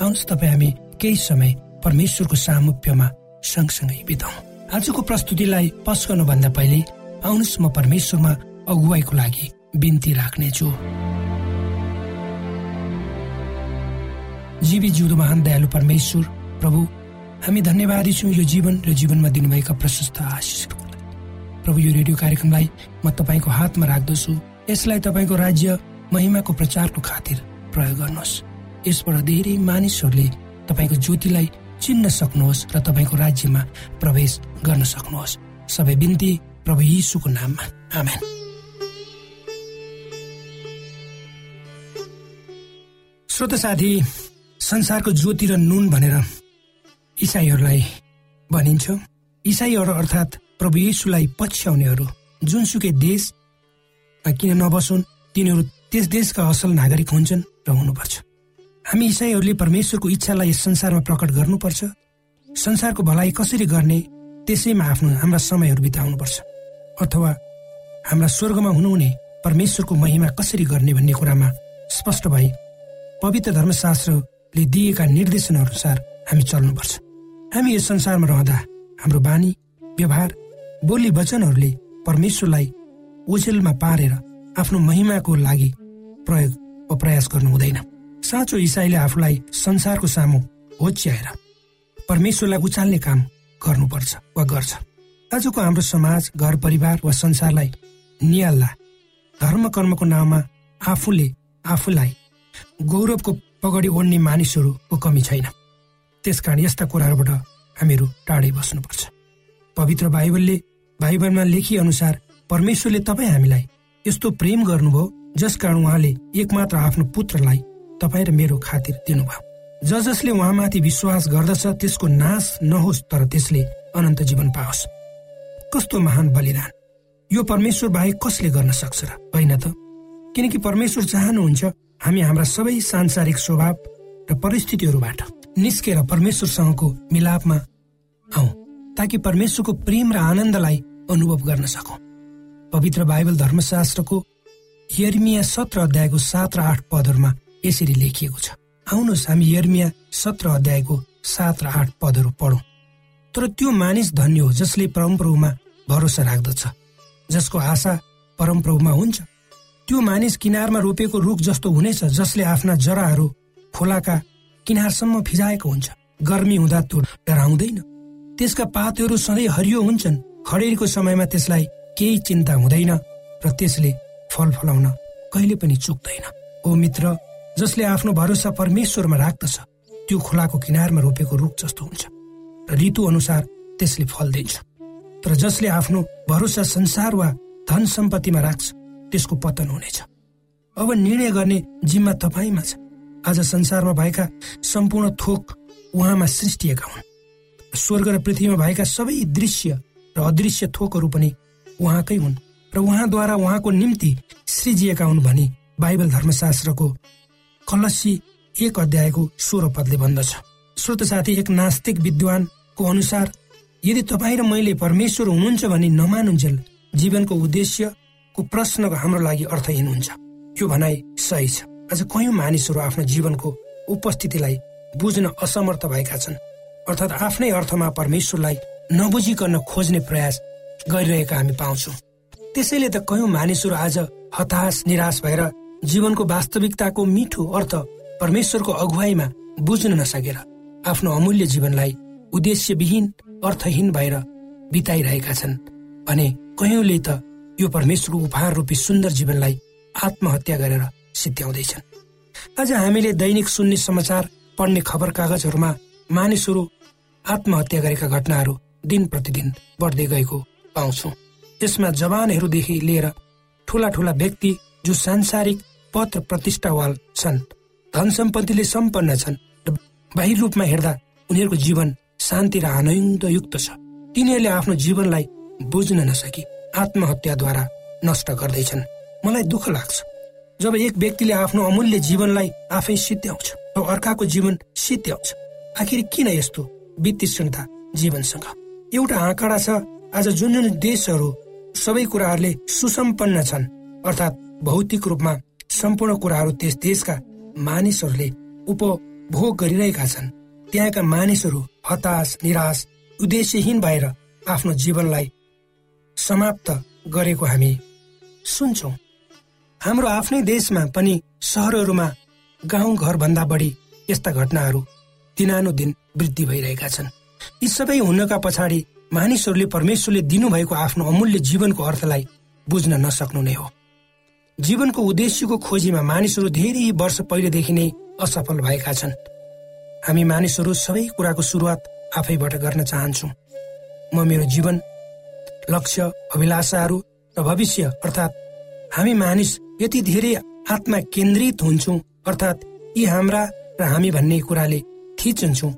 आउनुहोस् तपाईँ हामी केही समय परमेश्वरको सामुप्यमा सँगसँगै बिताउ। आजको प्रस्तुतिलाई पस गर्नुभन्दा पहिले आउनुहोस् म परमेश्वरमा अगुवाईको लागि बिन्ती राख्नेछु। जीवी जिउँदो महान दयालु परमेश्वर प्रभु हामी धन्यवादी छौँ यो जीवन र जीवनमा दिनुभएका प्रशस्त आशिषहरूको प्रभु यो रेडियो कार्यक्रमलाई म तपाईँको हातमा राख्दछु। यसलाई तपाईँको राज्य महिमाको प्रचारको खातिर प्रयोग गर्नुहोस्। यसबाट धेरै मानिसहरूले तपाईँको ज्योतिलाई चिन्न सक्नुहोस् र तपाईँको राज्यमा प्रवेश गर्न सक्नुहोस्। सबै बिन्ती प्रभु यीशुको नाममा। आमेन। श्रोत साथी संसारको ज्योति र नुन भनेर इसाईहरूलाई भनिन्छ। इसाईहरू अर्थात् प्रभु येसुलाई पछ्याउनेहरू जुनसुकै देश किन नबसुन् तिनीहरू त्यस देशका असल नागरिक हुन्छन् र हुनुपर्छ। हामी इसाईहरूले परमेश्वरको इच्छालाई यस संसारमा प्रकट गर्नुपर्छ। संसारको भलाइ कसरी गर्ने त्यसैमा आफ्नो हाम्रा समयहरू बिताउनुपर्छ। अथवा हाम्रा स्वर्गमा हुनुहुने परमेश्वरको महिमा कसरी गर्ने भन्ने कुरामा स्पष्ट भई पवित्र धर्मशास्त्रले दिएका निर्देशन अनुसार हामी चल्नुपर्छ। हामी यस संसारमा रहँदा हाम्रो बानी व्यवहार बोली वचनहरूले परमेश्वरलाई ओझेलमा पारेर आफ्नो महिमाको लागि प्रयोग वा प्रयास गर्नु हुँदैन साँचो इसाईले आफूलाई संसारको सामु होच्याएर परमेश्वरलाई उचाल्ने काम गर्नुपर्छ वा गर्छ। आजको हाम्रो समाज घर परिवार वा संसारलाई निहाल्दा धर्म कर्मको नाममा आफूले आफूलाई गौरवको पगडी ओढ्ने मानिसहरूको कमी छैन। त्यसकारण यस्ता कुराहरूबाट हामीहरू टाढै बस्नुपर्छ। पवित्र बाइबलले बाइबलमा लेखिए अनुसार परमेश्वरले तपाईँ हामीलाई यस्तो प्रेम गर्नुभयो जसकारण उहाँले एकमात्र आफ्नो पुत्रलाई तपाईँ र मेरो खातिर दिनुभयो। ज जसले उहाँमाथि विश्वास गर्दछ त्यसको नाश नहोस् तर त्यसले अनन्त जीवन पाओस्। कस्तो महान बलिदान। यो परमेश्वर बाहेक कसले गर्न सक्छ र? होइन त? किनकि परमेश्वर चाहनुहुन्छ हामी हाम्रा सबै सांसारिक स्वभाव र परिस्थितिहरूबाट निस्केर परमेश्वरसँगको मिलापमा आऊ ताकि परमेश्वरको प्रेम र आनन्दलाई अनुभव गर्न सकौँ। पवित्र बाइबल धर्मशास्त्रको यर्मिया सत्र अध्यायको सात र आठ पदहरूमा यसरी लेखिएको छ। आउनुहोस् हामी यर्मिया सत्र अध्यायको सात र आठ पदहरू पढौँ। तर त्यो मानिस धन्य हो जसले परमप्रभुमा भरोसा राख्दछ जसको आशा परमप्रभुमा हुन्छ। त्यो मानिस किनारमा रोपेको रुख जस्तो हुनेछ जसले आफ्ना जराहरू खोलाका किनारसम्म फिजाएको हुन्छ। गर्मी हुँदा त्यो डराउँदैन। त्यसका पातहरू सधैँ हरियो हुन्छन्। खडेरीको समयमा त्यसलाई केही चिन्ता हुँदैन र त्यसले फल फलाउन कहिले पनि चुक्दैन। ओ मित्र जसले आफ्नो भरोसा परमेश्वरमा राख्दछ त्यो खोलाको किनारमा रोपेको रुख जस्तो हुन्छ र ऋतु अनुसार त्यसले फल दिन्छ। तर जसले आफ्नो भरोसा संसार वा धन सम्पत्तिमा राख्छ त्यसको पतन हुनेछ। अब निर्णय गर्ने जिम्मा तपाईँमा छ। आज संसारमा भएका सम्पूर्ण थोक उहाँमा सृष्टिएका हुन्। स्वर्ग र पृथ्वीमा भएका सबै दृश्य र अदृश्य थोकहरू पनि उहाँकै हुन् र उहाँद्वारा उहाँको निम्ति सृजिएका हुन् भनी बाइबल धर्मशास्त्रको कलसी एक अध्यायको सोह्र पदले भन्दछ। श्रोत साथी एक नास्तिक विद्वानको अनुसार यदि तपाईँ र मैले परमेश्वर हुनुहुन्छ भनी नमानुन्जेल जीवनको उद्देश्यको प्रश्नको हाम्रो लागि अर्थहीन हुन्छ। यो भनाइ सही छ। आज कयौँ मानिसहरू आफ्नो जीवनको उपस्थितिलाई बुझ्न असमर्थ भएका छन्। अर्थात् आफ्नै अर्थमा परमेश्वरलाई नबुझिकन खोज्ने प्रयास गरिरहेका हामी पाउँछौँ। त्यसैले त कयौँ मानिसहरू आज हताश निराश भएर जीवनको वास्तविकताको मिठो अर्थ परमेश्वरको अगुवाईमा बुझ्न नसकेर आफ्नो अमूल्य जीवनलाई उद्देश्यविहीन अर्थहीन भएर बिताइरहेका छन् भने कयौँले त यो परमेश्वरको उपहार रूपी सुन्दर जीवनलाई आत्महत्या गरेर सिद्ध्याउँदैछन्। आज हामीले दैनिक सुन्ने समाचार पढ्ने खबर कागजहरूमा मानिसहरू आत्महत्या गरेका घटनाहरू दिन प्रतिदिन बढ्दै गएको पाउँछौ। यसमा जवानहरूदेखि लिएर ठुला ठुला व्यक्ति जो सांसारिक पद र प्रतिष्ठावाल छन्। धन सम्पत्तिले सम्पन्न छन् र बाहिर रूपमा हेर्दा उनीहरूको जीवन शान्ति र आनन्दयुक्त छ। तिनीहरूले आफ्नो जीवनलाई बुझ्न नसकी आत्महत्याद्वारा नष्ट गर्दैछन्। मलाई दुःख लाग्छ। जब एक व्यक्तिले आफ्नो अमूल्य जीवनलाई आफै सिद्ध्याउँछ र अर्काको जीवन सिद्ध्याउँछ। आखिर किन यस्तो वित्तीयता जीवनसँग? एउटा आँकडा छ आज जुन जुन देशहरू सबै कुराहरूले सुसम्पन्न छन् अर्थात् भौतिक रूपमा सम्पूर्ण कुराहरू त्यस देशका मानिसहरूले उपभोग गरिरहेका छन्। त्यहाँका मानिसहरू हताश निराश उद्देश्यहीन भएर आफ्नो जीवनलाई समाप्त गरेको हामी सुन्छौ। हाम्रो आफ्नै देशमा पनि सहरहरूमा गाउँ भन्दा बढी यस्ता घटनाहरू दिनानुदिन वृद्धि भइरहेका छन्। यी सबै हुनका पछाडि मानिसहरूले परमेश्वरले दिनुभएको आफ्नो अमूल्य जीवनको अर्थलाई बुझ्न नसक्नु नै हो। जीवनको उद्देश्यको खोजीमा मानिसहरू धेरै वर्ष पहिलेदेखि नै असफल भएका छन्। हामी मानिसहरू सबै कुराको सुरुवात आफैबाट गर्न चाहन्छौ। म मेरो जीवन लक्ष्य अभिलाषाहरू र भविष्य अर्थात् हामी मानिस यति धेरै आत्मा केन्द्रित हुन्छौँ अर्थात् यी हाम्रा र हामी भन्ने कुराले थिचिन्छौँ।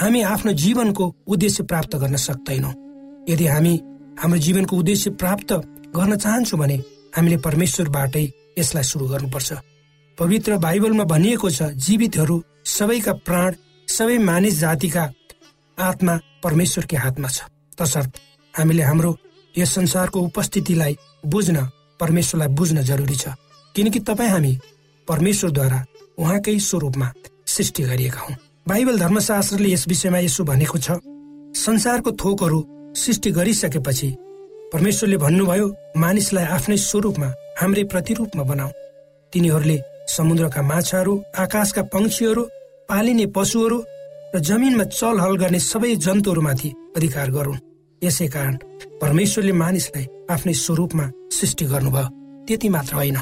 हामी आफ्नो जीवनको उद्देश्य प्राप्त गर्न सक्दैनौँ। यदि हामी हाम्रो जीवनको उद्देश्य प्राप्त गर्न चाहन्छौँ भने हामीले परमेश्वरबाटै यसलाई सुरु गर्नुपर्छ। पवित्र बाइबलमा भनिएको छ जीवितहरू सबैका प्राण सबै मानिस जातिका आत्मा परमेश्वरकै हातमा छ। तसर्थ हामीले हाम्रो यस संसारको उपस्थितिलाई बुझ्न परमेश्वरलाई बुझ्न जरुरी छ। किनकि तपाईँ हामी परमेश्वरद्वारा उहाँकै स्वरूपमा सृष्टि गरिएका हौ। बाइबल धर्मशास्त्रले यस विषयमा यसो भनेको छ संसारको थोकहरू सृष्टि गरिसकेपछि परमेश्वरले भन्नुभयो मानिसलाई आफ्नै स्वरूपमा हाम्रै प्रतिरूपमा बनाऊ। तिनीहरूले समुद्रका माछाहरू आकाशका पंक्षीहरू पालिने पशुहरू र जमिनमा चलहल गर्ने सबै जन्तुहरूमाथि अधिकार गरून्। यसै कारण परमेश्वरले मानिसलाई आफ्नै स्वरूपमा सृष्टि गर्नुभयो। त्यति मात्र होइन।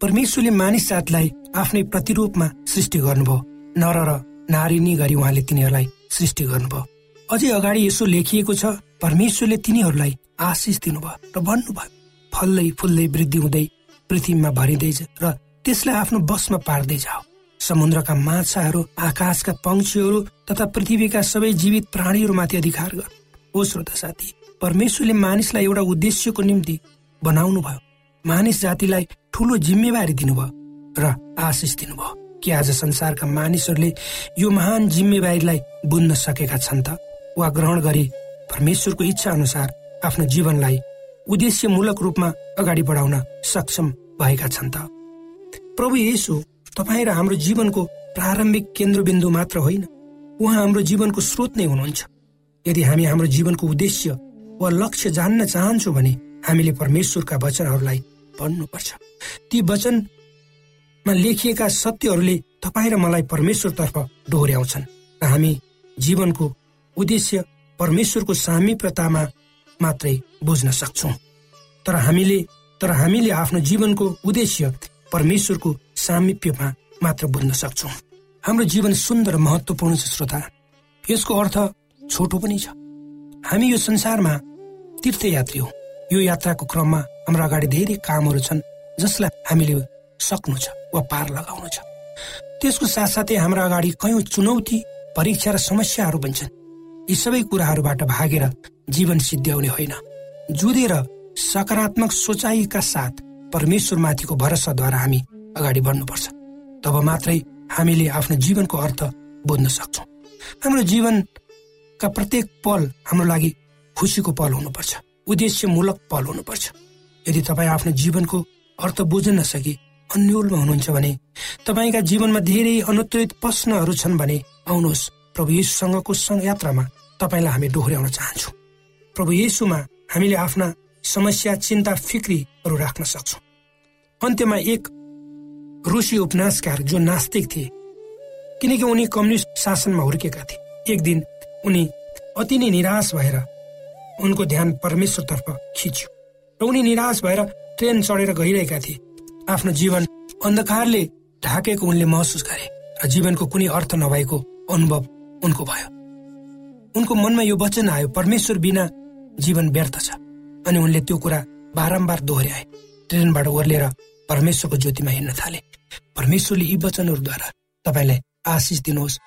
परमेश्वरले मानिस जातलाई आफ्नै प्रतिरूपमा सृष्टि गर्नुभयो। नर र नारिनी गरी उहाँले तिनीहरूलाई सृष्टि गर्नुभयो। अझै अगाडि यसो लेखिएको छ परमेश्वरले तिनीहरूलाई आशिष दिनुभयो र भन्नुभयो फल्दै फुल्दै वृद्धि हुँदै पृथ्वीमा भरिँदै र त्यसलाई आफ्नो बसमा पार्दै जाओ। समुद्रका माछाहरू आकाशका पंक्षीहरू तथा पृथ्वीका सबै जीवित प्राणीहरूमाथि अधिकार गर। ओ श्रोता साथी परमेश्वरले मानिसलाई एउटा उद्देश्यको निम्ति बनाउनु भयो मानिस जातिलाई ठुलो जिम्मेवारी दिनुभयो र आशिष दिनुभयो कि आज संसारका मानिसहरूले यो महान जिम्मेवारीलाई बुझ्न सकेका छन् त? वा ग्रहण गरी परमेश्वरको इच्छा अनुसार आफ्नो जीवनलाई उद्देश्यमूलक रूपमा अगाडि बढाउन सक्षम भएका छन् त। प्रभु येसु तपाईँ र हाम्रो जीवनको प्रारम्भिक केन्द्रबिन्दु मात्र होइन उहाँ हाम्रो जीवनको स्रोत नै हुनुहुन्छ। यदि हामी हाम्रो जीवनको उद्देश्य वा लक्ष्य जान्न चाहन्छौँ भने हामीले परमेश्वरका वचनहरूलाई पढ्नुपर्छ ती वचन मा लेखिएका सत्यहरूले तपाईँ र मलाई परमेश्वरतर्फ डोर्याउँछन् र हामी जीवनको उद्देश्य परमेश्वरको सामिप्यतामा मात्रै बुझ्न सक्छौ। तर हामीले तर हामीले आफ्नो जीवनको उद्देश्य परमेश्वरको सामिप्यमा मात्र बुझ्न सक्छौ। हाम्रो जीवन सुन्दर महत्वपूर्ण छ श्रोता। यसको अर्थ छोटो पनि छ। हामी यो संसारमा तीर्थयात्री हौ। यो यात्राको क्रममा हाम्रो अगाडि धेरै कामहरू छन् जसलाई हामीले सक्नु छ वा पार लगाउनु छ। त्यसको साथसाथै हाम्रो अगाडि कयौँ चुनौती परीक्षा र समस्याहरू पनि छन्। यी सबै कुराहरूबाट भागेर जीवन सिद्ध्याउने होइन। जुधेर सकारात्मक सोचाइका साथ परमेश्वरमाथिको भरोसाद्वारा हामी अगाडि बढ्नुपर्छ। तब मात्रै हामीले आफ्नो जीवनको अर्थ बुझ्न सक्छौँ। हाम्रो जीवनका प्रत्येक पल हाम्रो लागि खुसीको पल हुनुपर्छ उद्देश्यमूलक पल हुनुपर्छ। यदि तपाईँ आफ्नो जीवनको अर्थ बुझ्न नसके अन्यलमा हुनुहुन्छ भने तपाईँका जीवनमा धेरै अनुत्तरित प्रश्नहरू छन् भने आउनुहोस्। प्रभु येसुसँगको यात्रामा तपाईँलाई हामी डोहोऱ्याउन चाहन्छौँ। प्रभु येसुमा हामीले आफ्ना समस्या चिन्ता फिक्रीहरू राख्न सक्छौँ। अन्त्यमा एक रुसी उपन्यासकार जो नास्तिक थिए किनकि उनी कम्युनिस्ट शासनमा हुर्केका थिए। एक दिन उनी अति नै निराश भएर उनको ध्यान परमेश्वरतर्फ खिच्यो र उनी निराश भएर ट्रेन चढेर गइरहेका थिए। आफ्नो जीवन अन्धकारले ढाकेको उनले महसुस गरे र जीवनको कुनै अर्थ नभएको अनुभव उनको भयो। उनको मनमा यो वचन आयो परमेश्वर बिना जीवन व्यर्थ छ। अनि उनले त्यो कुरा बारम्बार दोहोऱ्याए। ट्रेनबाट ओर्लेर परमेश्वरको ज्योतिमा हिँड्न थाले। परमेश्वरले यी वचनहरूद्वारा तपाईँलाई आशिष दिनुहोस्।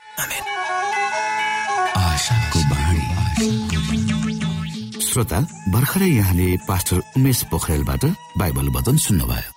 श्रोता भर्खरै यहाँले पास्टर उमेश पोखरेलबाट बाइबल वचन सुन्नुभयो।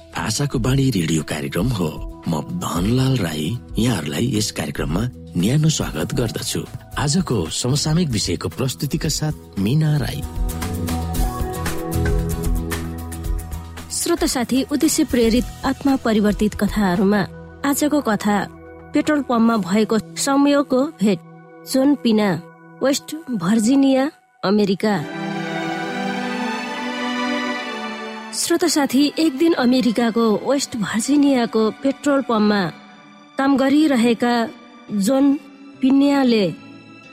आशाको बाणी रेडियो कार्यक्रम हो। म धनलाल राई यहाँहरूलाई यस कार्यक्रममा न्यानो स्वागत गर्दछु। आजको समसामयिक विषयको प्रस्तुतिका साथ मिना राई। श्रोत साथी उद्देश्य प्रेरित आत्मा परिवर्तित कथाहरूमा आजको कथा पेट्रोल पम्पमा भएको समयको भेट। जोन पिना वेस्ट भर्जिनिया अमेरिका। श्रोत साथी एक दिन अमेरिकाको वेस्ट भर्जिनियाको पेट्रोल पम्पमा काम गरिरहेका जोन पिन्याले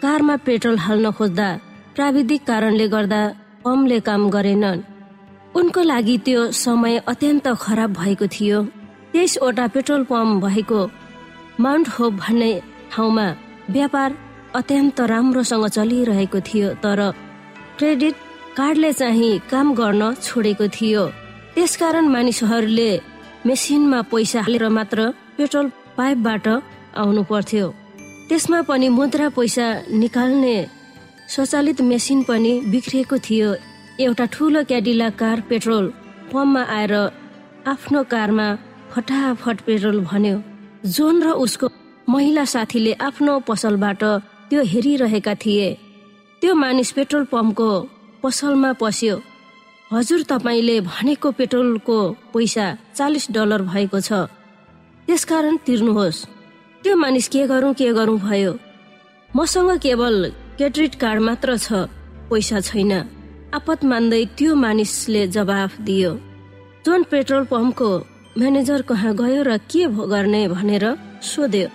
कारमा पेट्रोल हाल्न खोज्दा प्राविधिक कारणले गर्दा पम्पले काम गरेनन्। उनको लागि त्यो समय अत्यन्त खराब भएको थियो। तेइसवटा पेट्रोल पम्प भएको माउन्ट होप भन्ने ठाउँमा व्यापार अत्यन्त राम्रोसँग चलिरहेको थियो तर क्रेडिट कार्डले चाहिँ काम गर्न छोडेको थियो। त्यसकारण मानिसहरूले मेसिनमा पैसा हालेर मात्र पेट्रोल पाइपबाट आउनु पर्थ्यो त्यसमा पनि मुद्रा पैसा निकाल्ने स्वचालित मेसिन पनि बिग्रिएको थियो। एउटा ठुलो क्याडिला कार पेट्रोल पम्पमा आएर आफ्नो कारमा फटाफट पेट्रोल भन्यो। जोन र उसको महिला साथीले आफ्नो पसलबाट त्यो हेरिरहेका थिए। त्यो मानिस पेट्रोल पम्पको पसलमा पस्यो। हजुर तपाईँले भनेको पेट्रोलको पैसा चालिस डलर भएको छ। त्यसकारण तिर्नुहोस्। त्यो मानिस के गरौँ के गरौँ भयो। मसँग केवल क्रेडिट कार्ड मात्र छ पैसा छैन। आपत मान्दै त्यो मानिसले जवाफ दियो। जोन पेट्रोल पम्पको म्यानेजर कहाँ गयो र के गर्ने भनेर सोध्यो।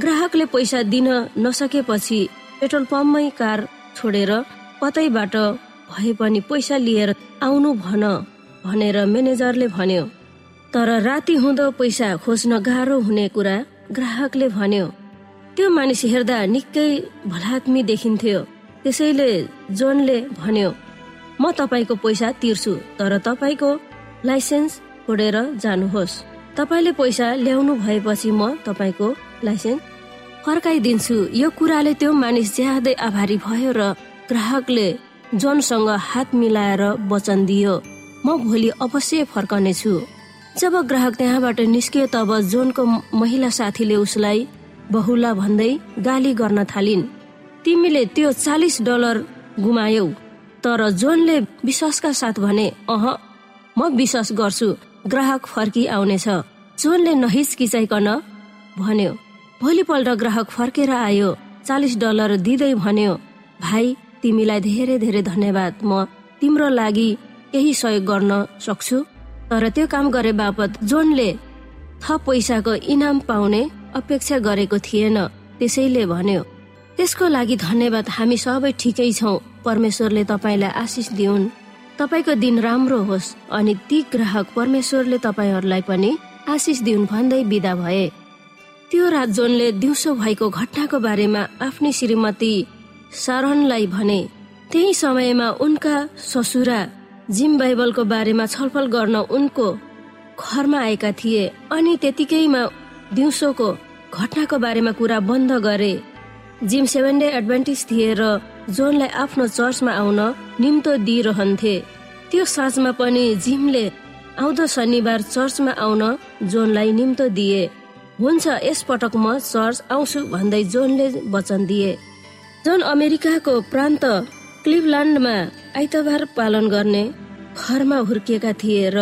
ग्राहकले पैसा दिन नसकेपछि पेट्रोल पम्पमै कार छोडेर कतैबाट भए पनि पैसा लिएर आउनु भन भनेर म्यानेजरले भन्यो। तर राति हुँदो पैसा खोज्न गाह्रो हुने कुरा ग्राहकले भन्यो। त्यो मानिस हेर्दा निकै भलात्मी देखिन्थ्यो। त्यसैले जोनले भन्यो म तपाईँको पैसा तिर्छु तर तपाईँको लाइसेन्स छोडेर जानुहोस्। तपाईँले पैसा ल्याउनु भएपछि म तपाईँको लाइसेन्स फर्काइदिन्छु। यो कुराले त्यो मानिस ज्यादै आभारी भयो र ग्राहकले जोनसँग हात मिलाएर वचन दियो म भोलि अवश्य फर्कनेछु। जब ग्राहक त्यहाँबाट निस्कियो तब जोनको महिला साथीले उसलाई बहुला भन्दै गाली गर्न थालिन्। तिमीले त्यो चालिस डलर गुमायौ। तर जोनले विश्वासका साथ भने अह म विश्वास गर्छु ग्राहक फर्की आउनेछ जोनले नहिचकिचाइकन भन्यो भोलिपल्ट ग्राहक फर्केर आयो चालिस डलर दिँदै भन्यो भाइ तिमीलाई धेरै धेरै धन्यवाद। म तिम्रो लागि केही सहयोग गर्न सक्छु। तर त्यो काम गरे बापत जोनले थप पैसाको इनाम पाउने अपेक्षा गरेको थिएन त्यसैले भन्यो त्यसको लागि धन्यवाद हामी सबै ठिकै छौ। परमेश्वरले तपाईँलाई आशिष दिउन्। तपाईँको दिन राम्रो होस् अनि ती ग्राहक परमेश्वरले तपाईँहरूलाई पनि आशिष दिउन् भन्दै विदा भए। त्यो रात जोनले दिउँसो भएको घटनाको बारेमा आफ्नी श्रीमती सारनलाई भने त्यही समयमा उनका ससुरा जिम बाइबलको बारेमा छलफल गर्न उनको घरमा आएका थिए अनि त्यतिकैमा दिउँसोको घटनाको बारेमा कुरा बन्द गरे। जिम सेभेन डे एडभान्टेज थिए र जोनलाई आफ्नो चर्चमा आउन निम्तो दिइरहन्थे। त्यो साँझमा पनि जिमले आउँदो शनिबार चर्चमा आउन जोनलाई निम्तो दिए। हुन्छ यसपटक म चर्च आउँछु भन्दै जोनले वचन दिए। जोन अमेरिकाको प्रान्त क्लिभल्यान्डमा आइतबार पालन गर्ने घरमा हुर्किएका थिए र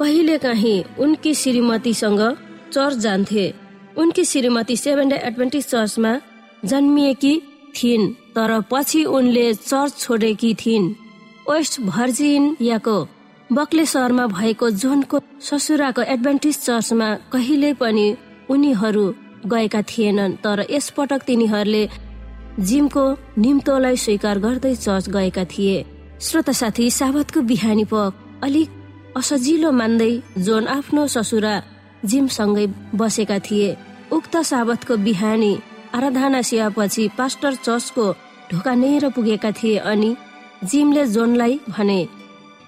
कहिलेकाहीँ उनकी श्रीमतीसँग चर्च जान्थे उनकी श्रीमती सेभेन डे एडभेन्टिस चर्चमा जन्मिएकी थिइन् तर पछि उनले चर्च छोडेकी थिइन्। वेस्ट भर्जिनियाको बक्ले सहरमा भएको जोनको ससुराको एडभान्टेज चर्चमा कहिले पनि उनीहरू गएका थिएनन् तर यसपटक तिनीहरूले जिमको निम्तोलाई स्वीकार गर्दै चर्च गएका थिए। श्रोता साथी साबतको बिहानी पक अलिक असजिलो मान्दै जोन आफ्नो ससुरा जिमसँगै बसेका थिए। उक्त साबतको बिहानी आराधना सेवापछि पास्टर चर्चको ढोका नेर पुगेका थिए अनि जिमले जोनलाई भने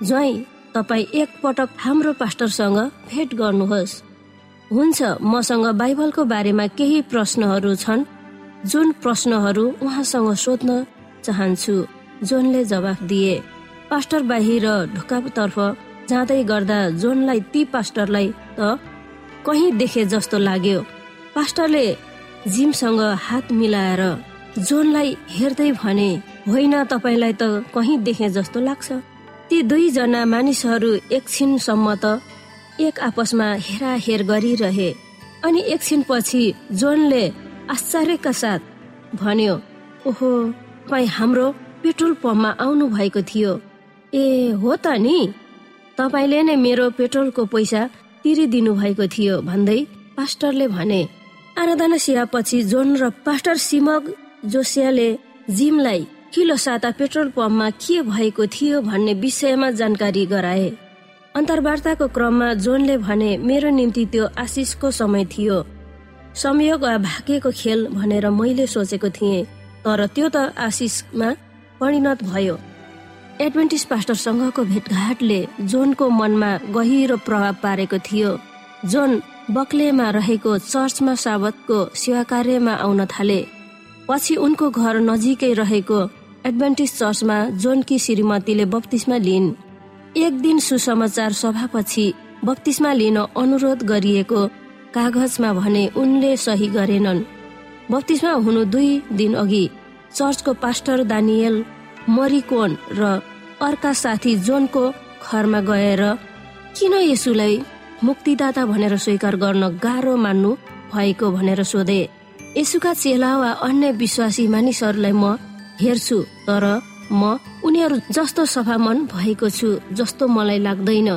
ज्वाई तपाईँ एकपटक हाम्रो पास्टरसँग भेट गर्नुहोस्। हुन्छ मसँग बाइबलको बारेमा केही प्रश्नहरू छन्। जुन प्रश्नहरू उहाँसँग सोध्न चाहन्छु जोनले जवाफ दिए। पास्टर बाहिर ढोकातर्फ जाँदै गर्दा जोनलाई ती पास्टरलाई त कहीँ देखे जस्तो लाग्यो। पास्टरले जिमसँग हात मिलाएर जोनलाई हेर्दै भने होइन तपाईँलाई त कहीँ देखे जस्तो लाग्छ। ती दुईजना मानिसहरू एकछिनसम्म त एक आपसमा हेराहेर गरिरहे। अनि एकछिन पछि जोनले आश्चर्यका साथ भन्यो ओहो तपाईँ हाम्रो पेट्रोल पम्पमा आउनु भएको थियो। ए हो त नि। तपाईँले नै मेरो पेट्रोलको पैसा तिरिदिनु भएको थियो भन्दै पास्टरले भने आराधना सेवापछि जोन र पास्टर सिमग जोसियाले जिमलाई किलो साता पेट्रोल पम्पमा के भएको थियो भन्ने विषयमा जानकारी गराए। अन्तर्वार्ताको क्रममा जोनले भने मेरो निम्ति त्यो आशिषको समय थियो। संयोग भागेको खेल भनेर मैले सोचेको थिएँ तर त्यो त आशिषमा परिणत भयो। एडभेन्टिस पास्टरसँगको भेटघाटले जोनको मनमा गहिरो प्रभाव पारेको थियो। जोन बक्लेमा रहेको चर्चमा साबतको सेवा कार्यमा आउन थाले। पछि उनको घर नजिकै रहेको एडभेन्टिस चर्चमा जोनकी श्रीमतीले बत्तिसमा लिइन्। एक दिन सुसमाचार सभापछि बत्तिसमा लिन अनुरोध गरिएको कागजमा भने उनले सही गरेनन्। बत्तिसमा हुनु दुई दिन अघि चर्चको पास्टर दानियल मरिकोन र अर्का साथी जोनको घरमा गएर किन यसुलाई मुक्तिदाता भनेर स्वीकार गर्न गाह्रो मान्नु भएको भनेर सोधे। यसुका चेला वा अन्य विश्वासी मानिसहरूलाई म हेर्छु तर म उनीहरू जस्तो सफा मन भएको छु जस्तो मलाई लाग्दैन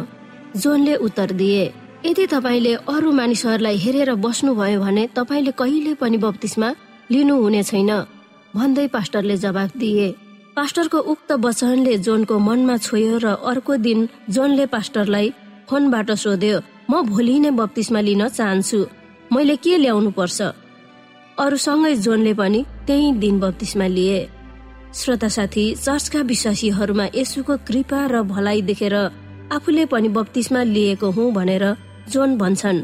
जोनले उत्तर दिए। यदि तपाईँले अरू मानिसहरूलाई हेरेर बस्नुभयो भने तपाईँले कहिले पनि बत्तिसमा लिनुहुने छैन भन्दै पास्टरले जवाब दिए। पास्टरको उक्त वचनले जोनको मनमा छोयो र अर्को दिन जोनले पास्टरलाई फोनबाट सोध्यो म भोलि नै बत्तिसमा लिन चाहन्छु। मैले के ल्याउनु पर्छ? अरूसँगै जोनले पनि त्यही दिन बत्तिसमा लिए। श्रोता साथी चर्चका विश्वासीहरूमा यसुको कृपा र भलाइ देखेर आफूले पनि बत्तिसमा लिएको हुँ भनेर जोन भन्छन्।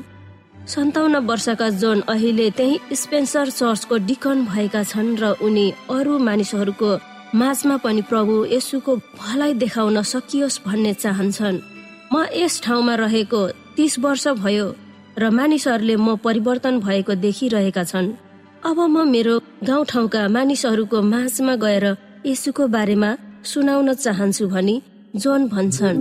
सन्ताउन्न वर्षका जोन अहिले त्यही स्पेन्सर चर्चको डिकन भएका छन् र उनी अरू मानिसहरूको माझमा पनि प्रभु यसुको भलाइ देखाउन सकियोस् भन्ने चाहन्छन्। म यस ठाउँमा रहेको तीस वर्ष भयो र मानिसहरूले म परिवर्तन भएको देखिरहेका छन्। अब म मेरो गाउँठाउँका मानिसहरूको माझमा गएर यसुको बारेमा सुनाउन चाहन्छु भनी जोन भन्छन्।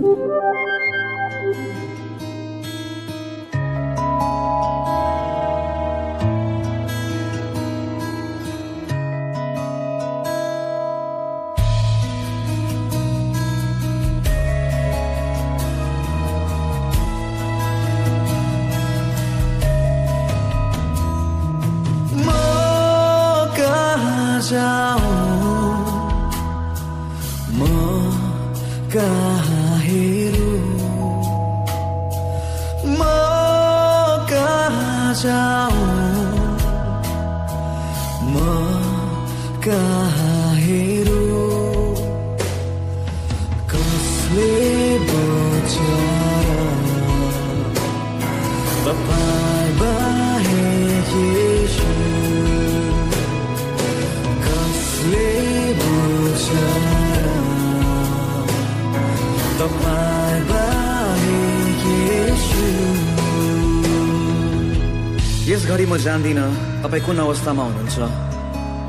जान्दिनँ तपाईँ कुन अवस्थामा हुनुहुन्छ?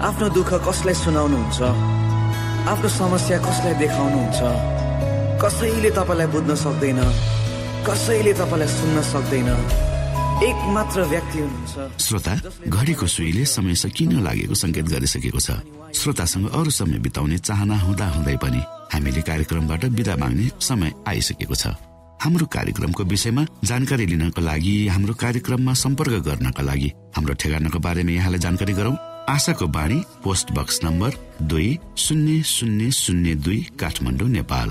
आफ्नो दुःख कसलाई सुनाउनुहुन्छ? आफ्नो समस्या कसलाई देखाउनुहुन्छ? कसैले तपाईँलाई बुझ्न सक्दैन? कसैले तपाईँलाई सुन्न सक्दैन? एक मात्र व्यक्ति हुनुहुन्छ। श्रोता घडीको सुईले समय सकिन लागेको संकेत गरिसकेको छ? श्रोतासँग अरू समय बिताउने चाहना हुँदा हुँदै पनि हामीले कार्यक्रमबाट विदा माग्ने समय आइसकेको छ। हाम्रो कार्यक्रमको विषयमा जानकारी लिनको लागि हाम्रो कार्यक्रममा सम्पर्क गर्नका लागि हाम्रो ठेगानाको बारेमा यहाँलाई जानकारी गरौं। आशाको बाणी पोस्ट बक्स नम्बर दुई शून्य शून्य शून्य दुई काठमाडौँ नेपाल।